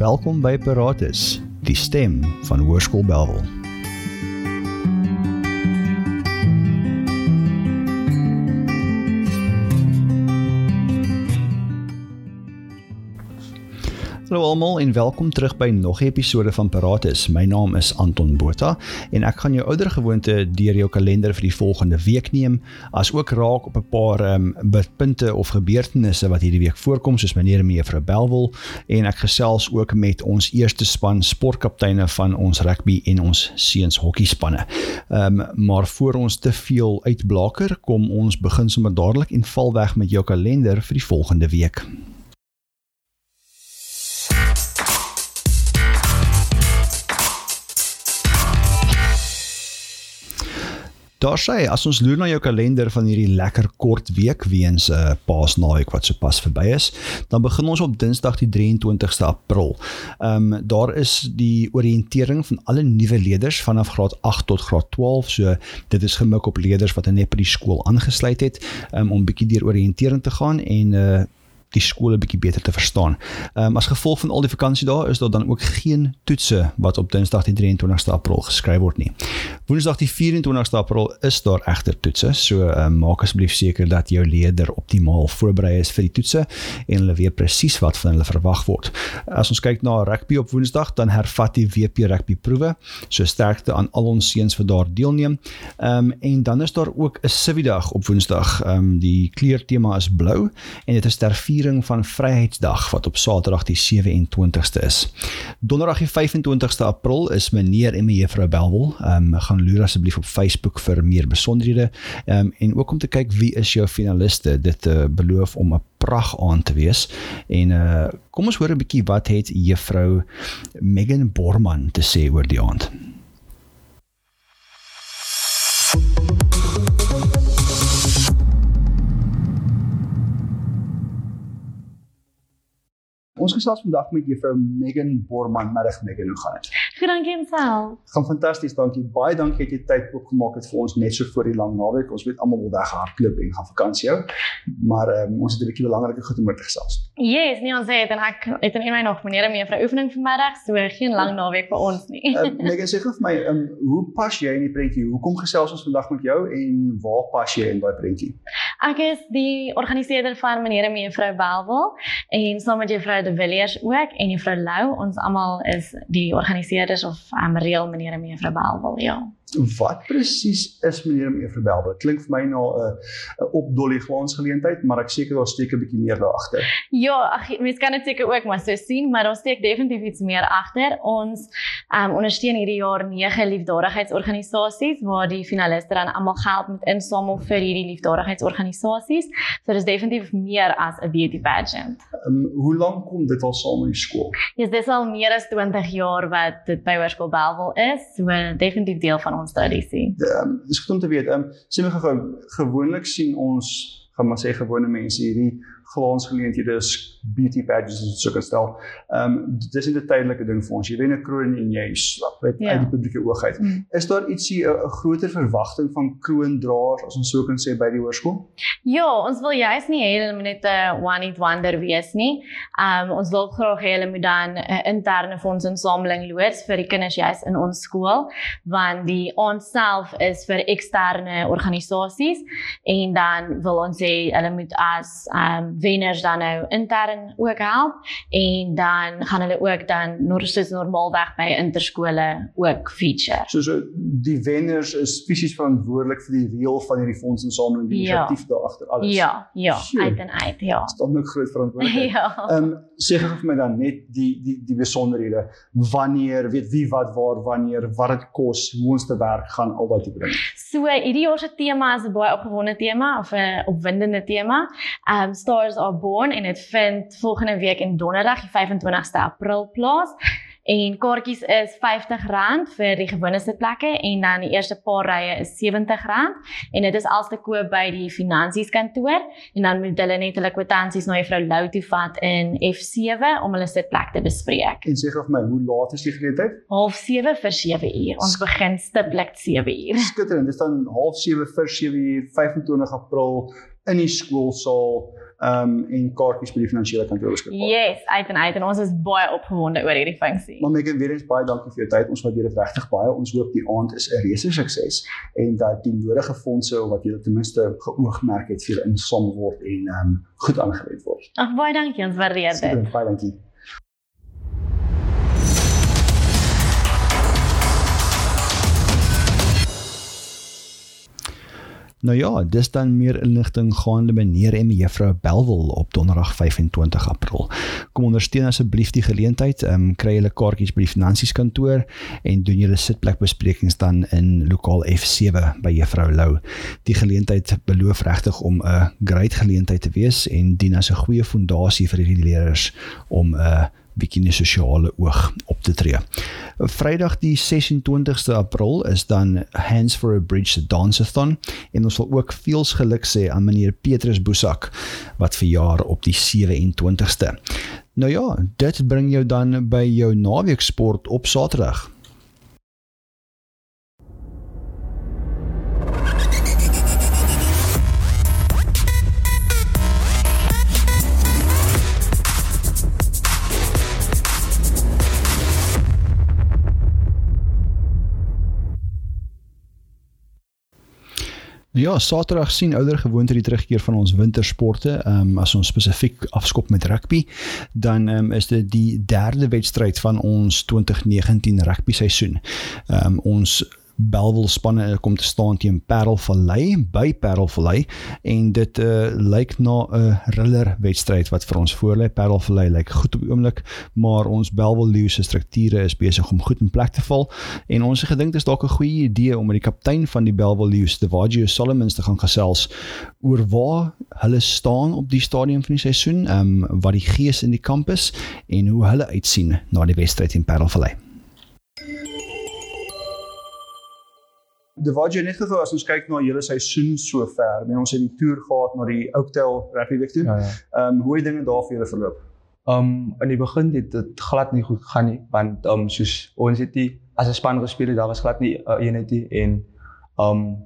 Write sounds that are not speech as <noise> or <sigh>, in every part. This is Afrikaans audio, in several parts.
Welkom by Paratus, die stem van Hoërskool Belwel. Almal en welkom terug by nog 'n episode van Paratus. My naam is Anton Botha en ek gaan jou ouer gewoonte deur jou kalender vir die volgende week neem, as ook raak op 'n paar um, punte of gebeurtenisse wat hierdie week voorkom soos meneer en mevrou Belwel en ek gesels ook met ons eerste span sportkapteine van ons rugby en ons seuns hokkie spanne. Ehm um, maar voor ons te veel uitblaker, kom ons begin sommer dadelik en val weg met jou kalender vir die volgende week. Daar sê as ons loer na jou kalender van hierdie lekker kort week weens 'n uh, Paasnaweek wat sopas verby is, dan begin ons op Dinsdag die 23ste April. Ehm um, daar is die oriëntering van alle nuwe leerders vanaf graad 8 tot graad 12, so dit is gemik op leerders wat net by die skool aangesluit het um, om bietjie deur oriëntering te gaan en uh die skole bietjie beter te verstaan. Ehm um, as gevolg van al die vakansie daar is daar dan ook geen toetse wat op Dinsdag die 23ste April geskryf word nie. Woensdag die 24ste April is daar egter toetse, so ehm um, maak asseblief seker dat jou leerder optimaal voorberei is vir die toetse en hulle weet presies wat van hulle verwag word. As ons kyk na rugby op Woensdag, dan hervat die WP rugby proewe. So sterkte aan al ons seuns wat daar deelneem. Ehm um, en dan is daar ook 'n Cividag op Woensdag. Ehm um, die kleurtema is blou en dit is ter viering van Vryheidsdag wat op Saterdag die 27ste is. Donderdag die 25ste April is meneer en mevrou Belwel. Ehm um, gaan loer asseblief op Facebook vir meer besonderhede. Ehm um, en ook om te kyk wie is jou finaliste. Dit uh, beloof om 'n pragt aan te wees. En uh kom ons hoor 'n bietjie wat het juffrou Megan Borman te sê oor die aand. Ons gesels vandag met juffrou Megan Borman. Middag Megan, hoe gaan dit? Goed, dankie enself. Gaan fantasties, dankie. Baie dankie dat jy tyd oopgemaak het vir ons net so voor die lang naweek. Ons weet almal wil weghardloop en gaan vakansie hou. Maar um, ons het 'n bietjie belangrike goed om oor te gesels. Yes, nee ons het en ek het in my nog meneer en mevrou oefening vanmiddag, so geen lang naweek vir ons nie. uh, <laughs> Megan sê gou vir my, um, hoe pas jy in die prentjie? Hoekom gesels ons vandag met jou en waar pas jy in daai prentjie? Ek is die organiseerder van meneer en mevrou Belwel en saam met juffrou De Villiers ook en juffrou Lou, ons almal is die organiseerders of um, reël meneer en mevrou Belwel, ja. Wat presies is meneer en mevrou Belwel? Klink vir my na 'n 'n opdolly glans geleentheid, maar ek seker daar steek 'n bietjie meer daar agter. Ja, ag mens kan dit seker ook maar so sien, maar daar steek definitief iets meer agter. Ons um, ondersteun hierdie jaar 9 liefdadigheidsorganisasies waar die finaliste dan almal geld moet insamel vir hierdie liefdadigheidsorganisasies. So dis definitief meer as 'n beauty pageant. Um, hoe lank kom dit al saam in die skool? Yes, dis al meer as 20 jaar wat dit by Hoërskool Belwel is. So definitief deel van ons tradisie. Ja, um, dis goed om te weet. Ehm um, sê my gou gewoonlik sien ons gaan maar sê gewone mense hierdie glansgeleenthede is beauty pageants en so kan stel. Ehm um, dis nie 'n tydelike ding vir ons. Jy wen 'n kroon en jy slap uit ja. uit die publieke oog uit. Mm. Is daar ietsie 'n groter verwagting van kroondraers as ons so kan sê by die hoërskool? Ja, ons wil juist nie hê hulle moet net 'n one hit wonder wees nie. Ehm um, ons wil graag hê hulle moet dan 'n interne fondsinsameling loods vir die kinders juist in ons skool, want die ons self is vir eksterne organisasies en dan wil ons sê hulle moet as ehm um, wenners dan nou intern ook help en dan gaan hulle ook dan soos normaalweg by interskole ook feature. So so die wenners is fisies verantwoordelik vir die reël van hierdie fondsinsameling, die ja. inisiatief daar agter alles. Ja, ja, sure. uit en uit, ja. Dit is 'n groot verantwoordelikheid. <laughs> ja. Ehm um, sê gou vir my dan net die die die besonderhede. Wanneer, weet wie wat waar wanneer, wat dit kos, hoe ons te werk gaan al daai tipe dinge. So hierdie jaar se tema is 'n baie opgewonde tema of 'n opwindende tema. Ehm um, Stars are born en dit vind volgende week en donderdag die 25ste April plaas. En kaartjies is R50 vir die gewone sitplekke en dan die eerste paar rye is R70 en dit is als te koop by die finansies kantoor en dan moet hulle net hulle kwitansies na juffrou Lou toe vat in F7 om hulle sitplek te bespreek. En sê gou vir my, hoe laat is die geleentheid? 07:30 vir 7 uur. Ons begin stiptelik 7 uur. Skitterend. Dis dan 07:30 vir 7 uur 25 April in die skoolsaal ehm um, en kaartjies by die finansiële kantoor beskikbaar. Yes, uit en uit en ons is baie opgewonde oor hierdie funksie. Maar Megan, weer eens baie dankie vir jou tyd. Ons waardeer dit regtig baie. Ons hoop die aand is 'n reuse sukses en dat die nodige fondse wat julle ten minste geoogmerk het vir insamel word en um, goed aangewend word. Ag baie dankie, ons waardeer dit. Baie dankie. Nou ja, dis dan meer inligting gaande meneer en mevrou Belwel op Donderdag 25 April. Kom ondersteun asseblief die geleentheid. Ehm um, kry julle kaartjies by die finansieskantoor en doen julle sitplekbesprekings dan in lokaal F7 by Juffrou Lou. Die geleentheid beloof regtig om 'n great geleentheid te wees en dien as 'n goeie fondasie vir die leerders om 'n uh, bietjie 'n sosiale oog op te tree. Vrydag die 26ste April is dan Hands for a Bridge Danceathon en ons wil ook veels geluk sê aan meneer Petrus Boesak wat verjaar op die 27ste. Nou ja, dit bring jou dan by jou naweeksport op Saterdag. Ja, Saterdag sien ouer gewoonte die terugkeer van ons wintersporte. Ehm um, as ons spesifiek afskop met rugby, dan ehm um, is dit die derde wedstryd van ons 2019 rugby seisoen. Ehm um, ons Belwel spanne kom te staan teen Parelvallei by Parelvallei en dit uh, lyk na 'n riller wedstryd wat vir ons voorlê. Parelvallei lyk goed op die oomblik, maar ons Belwel Leeu's se strukture is besig om goed in plek te val en ons het gedink dit is dalk 'n goeie idee om met die kaptein van die Belwel Leeu's, Devagio Solomons te gaan gesels oor waar hulle staan op die stadium van die seisoen, ehm um, wat die gees in die kamp is en hoe hulle uitsien na die wedstryd in Parelvallei. De Wadje net gou as ons kyk na julle seisoen sover. Men ons het die toer gehad na die Oakdale Rugby Week toe. Ehm ja, ja. um, hoe het dinge daar vir julle verloop? Ehm um, in die begin het dit glad nie goed gegaan nie want ehm um, soos ons het die as 'n span gespeel het, daar was glad nie uh, eenheid nie en ehm um,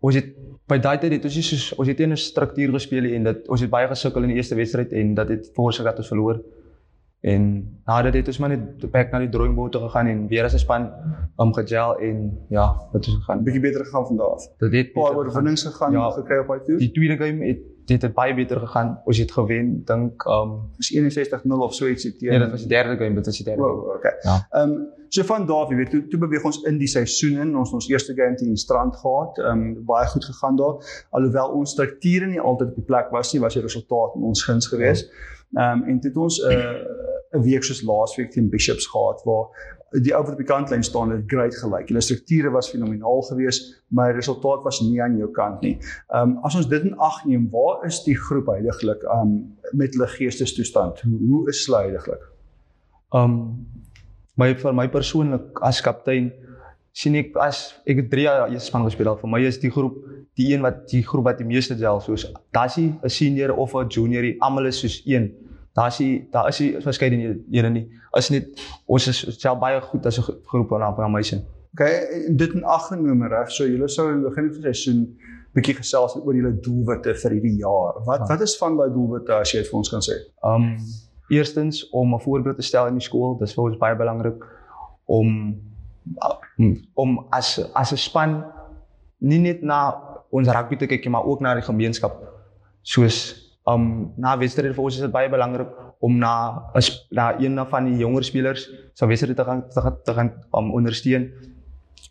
ons het by daai tyd het ons soos ons het in 'n struktuur gespeel en dit ons het baie gesukkel in die eerste wedstryd en dat het veroorsaak dat ons verloor. En nadat het ons maar net back na die drawing board toe gegaan en weer as 'n span om gegel en ja, dit het gegaan. Bietjie beter gegaan van daar af. Dit het paar oorwinnings gegaan ja, gekry op daai toer. Die tweede game het dit het baie beter gegaan. Ons het gewen, dink um is 61-0 of so ietsie teen. Nee, dit was die derde game, dit was die derde. Wow, okay. Ja. Um so van daar af, jy weet, toe, toe beweeg ons in die seisoen in. Ons ons eerste game teen die Strand gehad. Um baie goed gegaan daar. Alhoewel ons strukture nie altyd op die plek was nie, was die resultaat in ons guns geweest. Ja. Um en dit ons 'n uh, 'n week soos laasweek teen Bishops gehad waar die ou wat op die kantlyn staan het great gelyk. Hulle strukture was fenomenaal geweest, maar die resultaat was nie aan jou kant nie. Ehm um, as ons dit in ag neem, waar is die groep heidaglik um met hulle geestestoestand? Hoe, hoe is hulle heidaglik? Um my vir my persoonlik as kaptein sien ek as ek het 3 jaar eers span gespeel het. Vir my is die groep die een wat die groep wat die meeste gel soos dasie 'n senior of 'n junior, almal is soos een daar's die daar is die verskeidenhede nie. Is net ons is self baie goed as 'n groep aan van sin. Okay, dit in ag geneem reg. So julle sou in die begin van die seisoen bietjie gesels oor julle doelwitte vir hierdie jaar. Wat wat is van daai doelwitte as jy dit vir ons kan sê? Um eerstens om 'n voorbeeld te stel in die skool. Dis vir ons baie belangrik om om as as 'n span nie net na ons rugby te kyk maar ook na die gemeenskap. Soos um na wedstryde vir ons is dit baie belangrik om na as na een van die jonger spelers se wedstryde te gaan te gaan, te gaan um, ondersteun.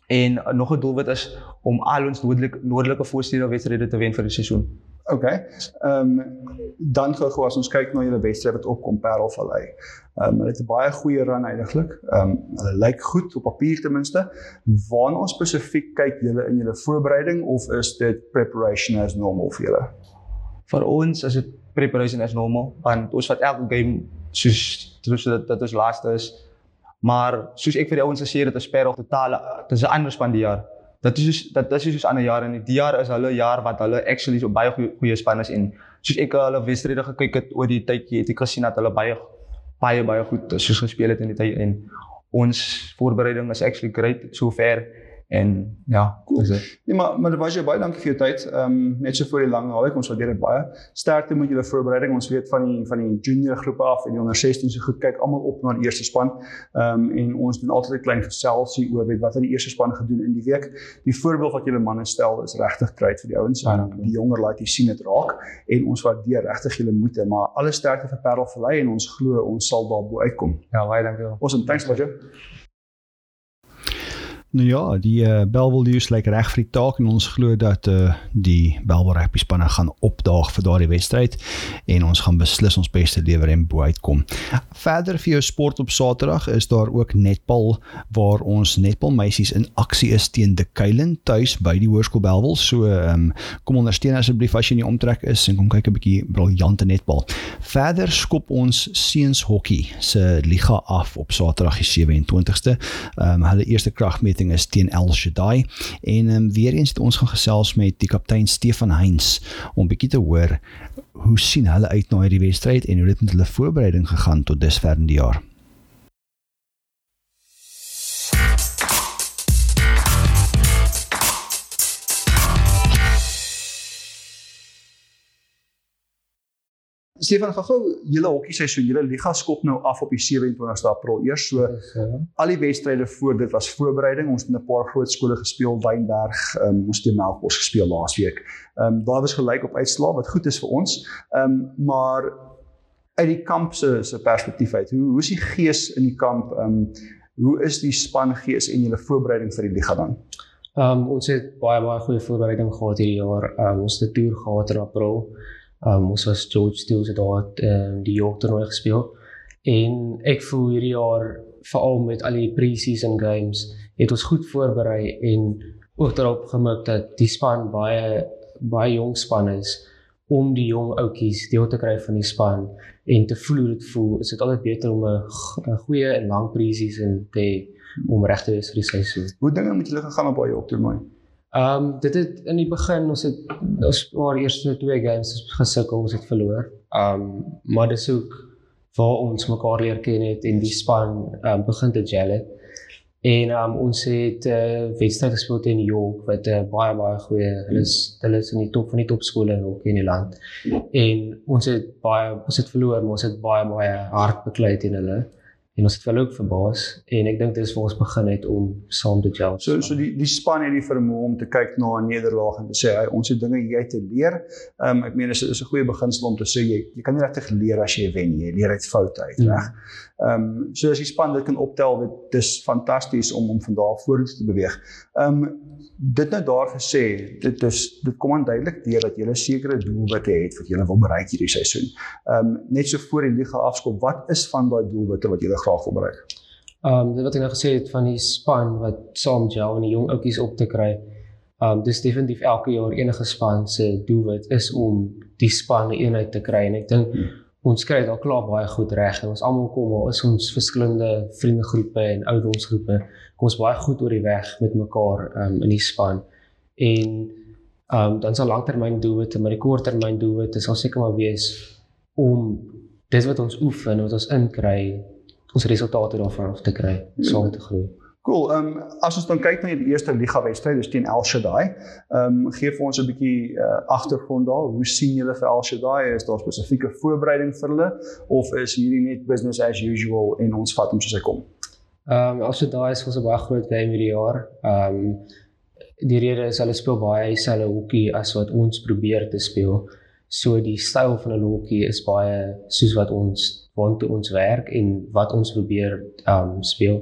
En uh, nog 'n doelwit is om al ons noordelike noordelike voorstede wedstryde te wen vir die seisoen. OK. Ehm um, dan gou as ons kyk na julle wedstryd wat opkom Parelvallei. Ehm um, hulle het 'n baie goeie run eintlik. Ehm um, hulle lyk goed op papier ten minste. Waarna spesifiek kyk julle in julle voorbereiding of is dit preparation as normal vir julle? Vir ons is dit preparation as normal want ons vat elke game soos soos dit dit is laaste is. Maar soos ek vir die ouens gesê het dit is per totaal dit is 'n ander span die jaar. Dit is soos dit is soos ander jare en die jaar is hulle jaar wat hulle actually so baie goeie goeie span is en soos ek hulle wedstryde gekyk het oor die tydjie het ek gesien dat hulle baie baie baie goed soos gespeel het in die tyd en ons voorbereiding is actually great sover En ja, Cool. dis dit. Nee, maar maar was jy baie dankie vir jou tyd. Ehm um, net so voor die lang naweek, ons waardeer dit baie. Sterkte met julle voorbereiding. Ons weet van die van die junior groepe af en die onder 16 se goed kyk almal op na die eerste span. Ehm um, en ons doen altyd 'n klein geselsie oor weet wat het die eerste span gedoen in die week. Die voorbeeld wat julle manne stel is regtig great vir die ouens. Ja, die jonger laat jy sien dit raak en ons waardeer regtig julle moeite, maar alle sterkte vir Parel Vallei en ons glo ons sal daarbo uitkom. Ja, baie dankie. Awesome, thanks Roger. Nou ja, die uh, Belwel News lyk reg vir die taak en ons glo dat uh, die Belwel rugby spanne gaan opdaag vir daardie wedstryd en ons gaan beslis ons beste lewer en bo uitkom. Verder vir jou sport op Saterdag is daar ook netbal waar ons netbal meisies in aksie is teen De Kuilen tuis by die Hoërskool Belwel. So um, kom ondersteun asseblief as jy in die omtrek is en kom kyk 'n bietjie briljante netbal. Verder skop ons seuns hokkie se liga af op Saterdag die 27ste. Ehm um, hulle eerste kragmeting is teen El Shaddai en ehm um, weer eens het ons gaan gesels met die kaptein Stefan Heinz om bietjie te hoor hoe sien hulle uit na hierdie wedstryd en hoe dit met hulle voorbereiding gegaan tot dusver in die jaar. Stefan, gou-gou julle hokkie seisoen, julle liga skop nou af op die 27ste April. Eers so al die wedstryde voor dit was voorbereiding. Ons het 'n paar groot skole gespeel, Wynberg, um, ons het teen Melkbos gespeel laasweek. Ehm um, daar was gelyk op uitslae wat goed is vir ons. Ehm um, maar uit die kamp se se perspektief uit, hoe hoe is die gees in die kamp? Ehm um, hoe is die span gees en julle voorbereiding vir die liga dan? Um ons het baie baie goeie voorbereiding gehad hierdie jaar. Um ons het 'n toer gehad in April. Um ons was George Steele se daar het um, die York toernooi gespeel. En ek voel hierdie jaar veral met al die pre-season games het ons goed voorberei en ook daarop gemik dat die span baie baie jong span is om die jong ouetjies deel te kry van die span en te voel dit voel. Is dit altyd beter om 'n goeie en lang pre-season te hê om reg te wees vir die seisoen. Hoe dinge met julle gegaan op daai York toernooi? Ehm um, dit het in die begin ons het ons paar eerste twee games gesukkel, ons het verloor. Ehm um, maar dis ook waar ons mekaar leer ken het en die span um, begin te gel het. En um, ons het 'n uh, wedstryd gespeel teen York wat 'n uh, baie baie goeie hulle is hulle is in die top van die topskole in hockey in die land. En ons het baie ons het verloor, maar ons het baie baie hard beklei teen hulle. En ons het wel ook verbaas en ek dink dis waar ons begin het om saam te gel. So so die die span het die vermoë om te kyk na 'n nederlaag en te sê hy ons het dinge hier uit te leer. Ehm um, ek meen dis is 'n goeie beginsel om te sê jy jy kan nie regtig leer as jy wen nie. Jy leer uit foute uit, Ja. reg? Ehm um, so as die span dit kan optel, dit dis fantasties om om van daar af vorentoe te beweeg. Ehm um, dit nou daar gesê, dit is dit kom aan duidelik deur dat jy 'n sekere doelwitte het wat jy wil bereik hierdie seisoen. Ehm um, net so voor die liga afskop, wat is van daai doelwitte wat jy graag wil bereik? Ehm um, dit wat ek nou gesê het van die span wat saam gel en die jong ouetjies op te kry. Ehm um, dis definitief elke jaar enige span se doelwit is om die span 'n eenheid te kry en ek dink Hmm. ons kry dit al klaar baie goed reg en ons almal kom al is ons verskillende vriendegroepe en ouderdomsgroepe kom ons baie goed oor die weg met mekaar ehm um, in die span. En ehm um, dan sal langtermyn doelwitte, maar die korttermyn doelwitte sal seker maar wees om dit wat ons oefen, wat ons inkry, ons resultate daarvan af te kry, saam te groei. Cool. Ehm um, as ons dan kyk na die eerste liga wedstryd, dis teen El Shaddai. Ehm um, gee vir ons 'n bietjie uh, agtergrond daar. Hoe sien julle vir El Shaddai? Is daar spesifieke voorbereiding vir hulle of is hierdie net business as usual en ons vat hom soos hy kom? Ehm um, also daai is ons 'n baie groot game hierdie jaar. Ehm um, die rede is hulle speel baie dieselfde hokkie as wat ons probeer te speel. So die styl van hulle hokkie is baie soos wat ons waantoe ons werk en wat ons probeer um, speel.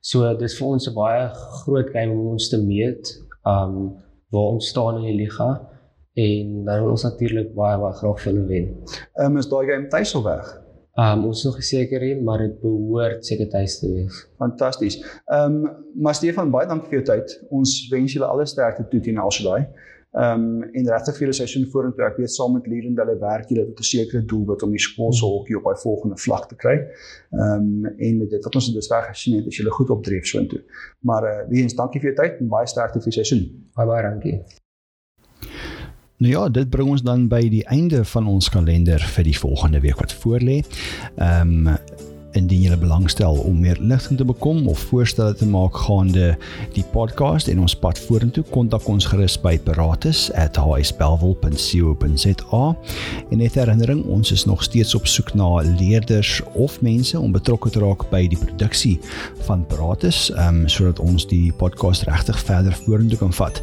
So dis vir ons 'n baie groot game om ons te meet, um, waar ons staan in die liga en dan wil ons natuurlik baie baie graag vir hulle wen. Ehm um, is daai game tuis of weg? Um, ons is nog seker nie, maar dit behoort seker tuis te wees. Fantasties. Ehm um, maar Stefan, baie dankie vir jou tyd. Ons wens julle alle sterkte toe teen El Shaddai. Ehm um, en regtig vir julle seisoen vorentoe. Ek weet saam met Liren hulle werk julle tot 'n sekere doelwit om die skool se hokkie op daai volgende vlak te kry. Ehm um, en met dit wat ons tot dusver gesien het, is julle goed op dreef soontoe. Maar eh uh, weer eens dankie vir jou tyd en baie sterkte vir die seisoen. Baie baie dankie. Nou ja, dit bring ons dan by die einde van ons kalender vir die volgende week wat voorlê. Ehm um, Indien jy belangstel om meer inligting te bekom of voorstelle te maak gaande die podcast en ons pad vorentoe, kontak ons gerus by paratus@hspelwel.co.za. En net herinnering, ons is nog steeds op soek na leerders of mense om betrokke te raak by die produksie van Paratus, ehm um, sodat ons die podcast regtig verder vorentoe kan vat.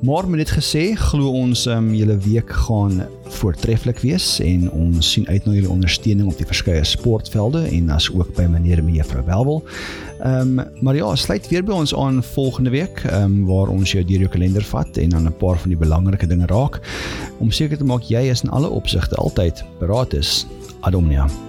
Maar met dit gesê, glo ons um, julle week gaan voortreffelik wees en ons sien uit na julle ondersteuning op die verskeie sportvelde en as ook by meneer en mevrou Welwel. Ehm um, maar ja, sluit weer by ons aan volgende week ehm um, waar ons jou deur jou kalender vat en dan 'n paar van die belangrike dinge raak om seker te maak jy is in alle opsigte altyd beraad is. Adomnia.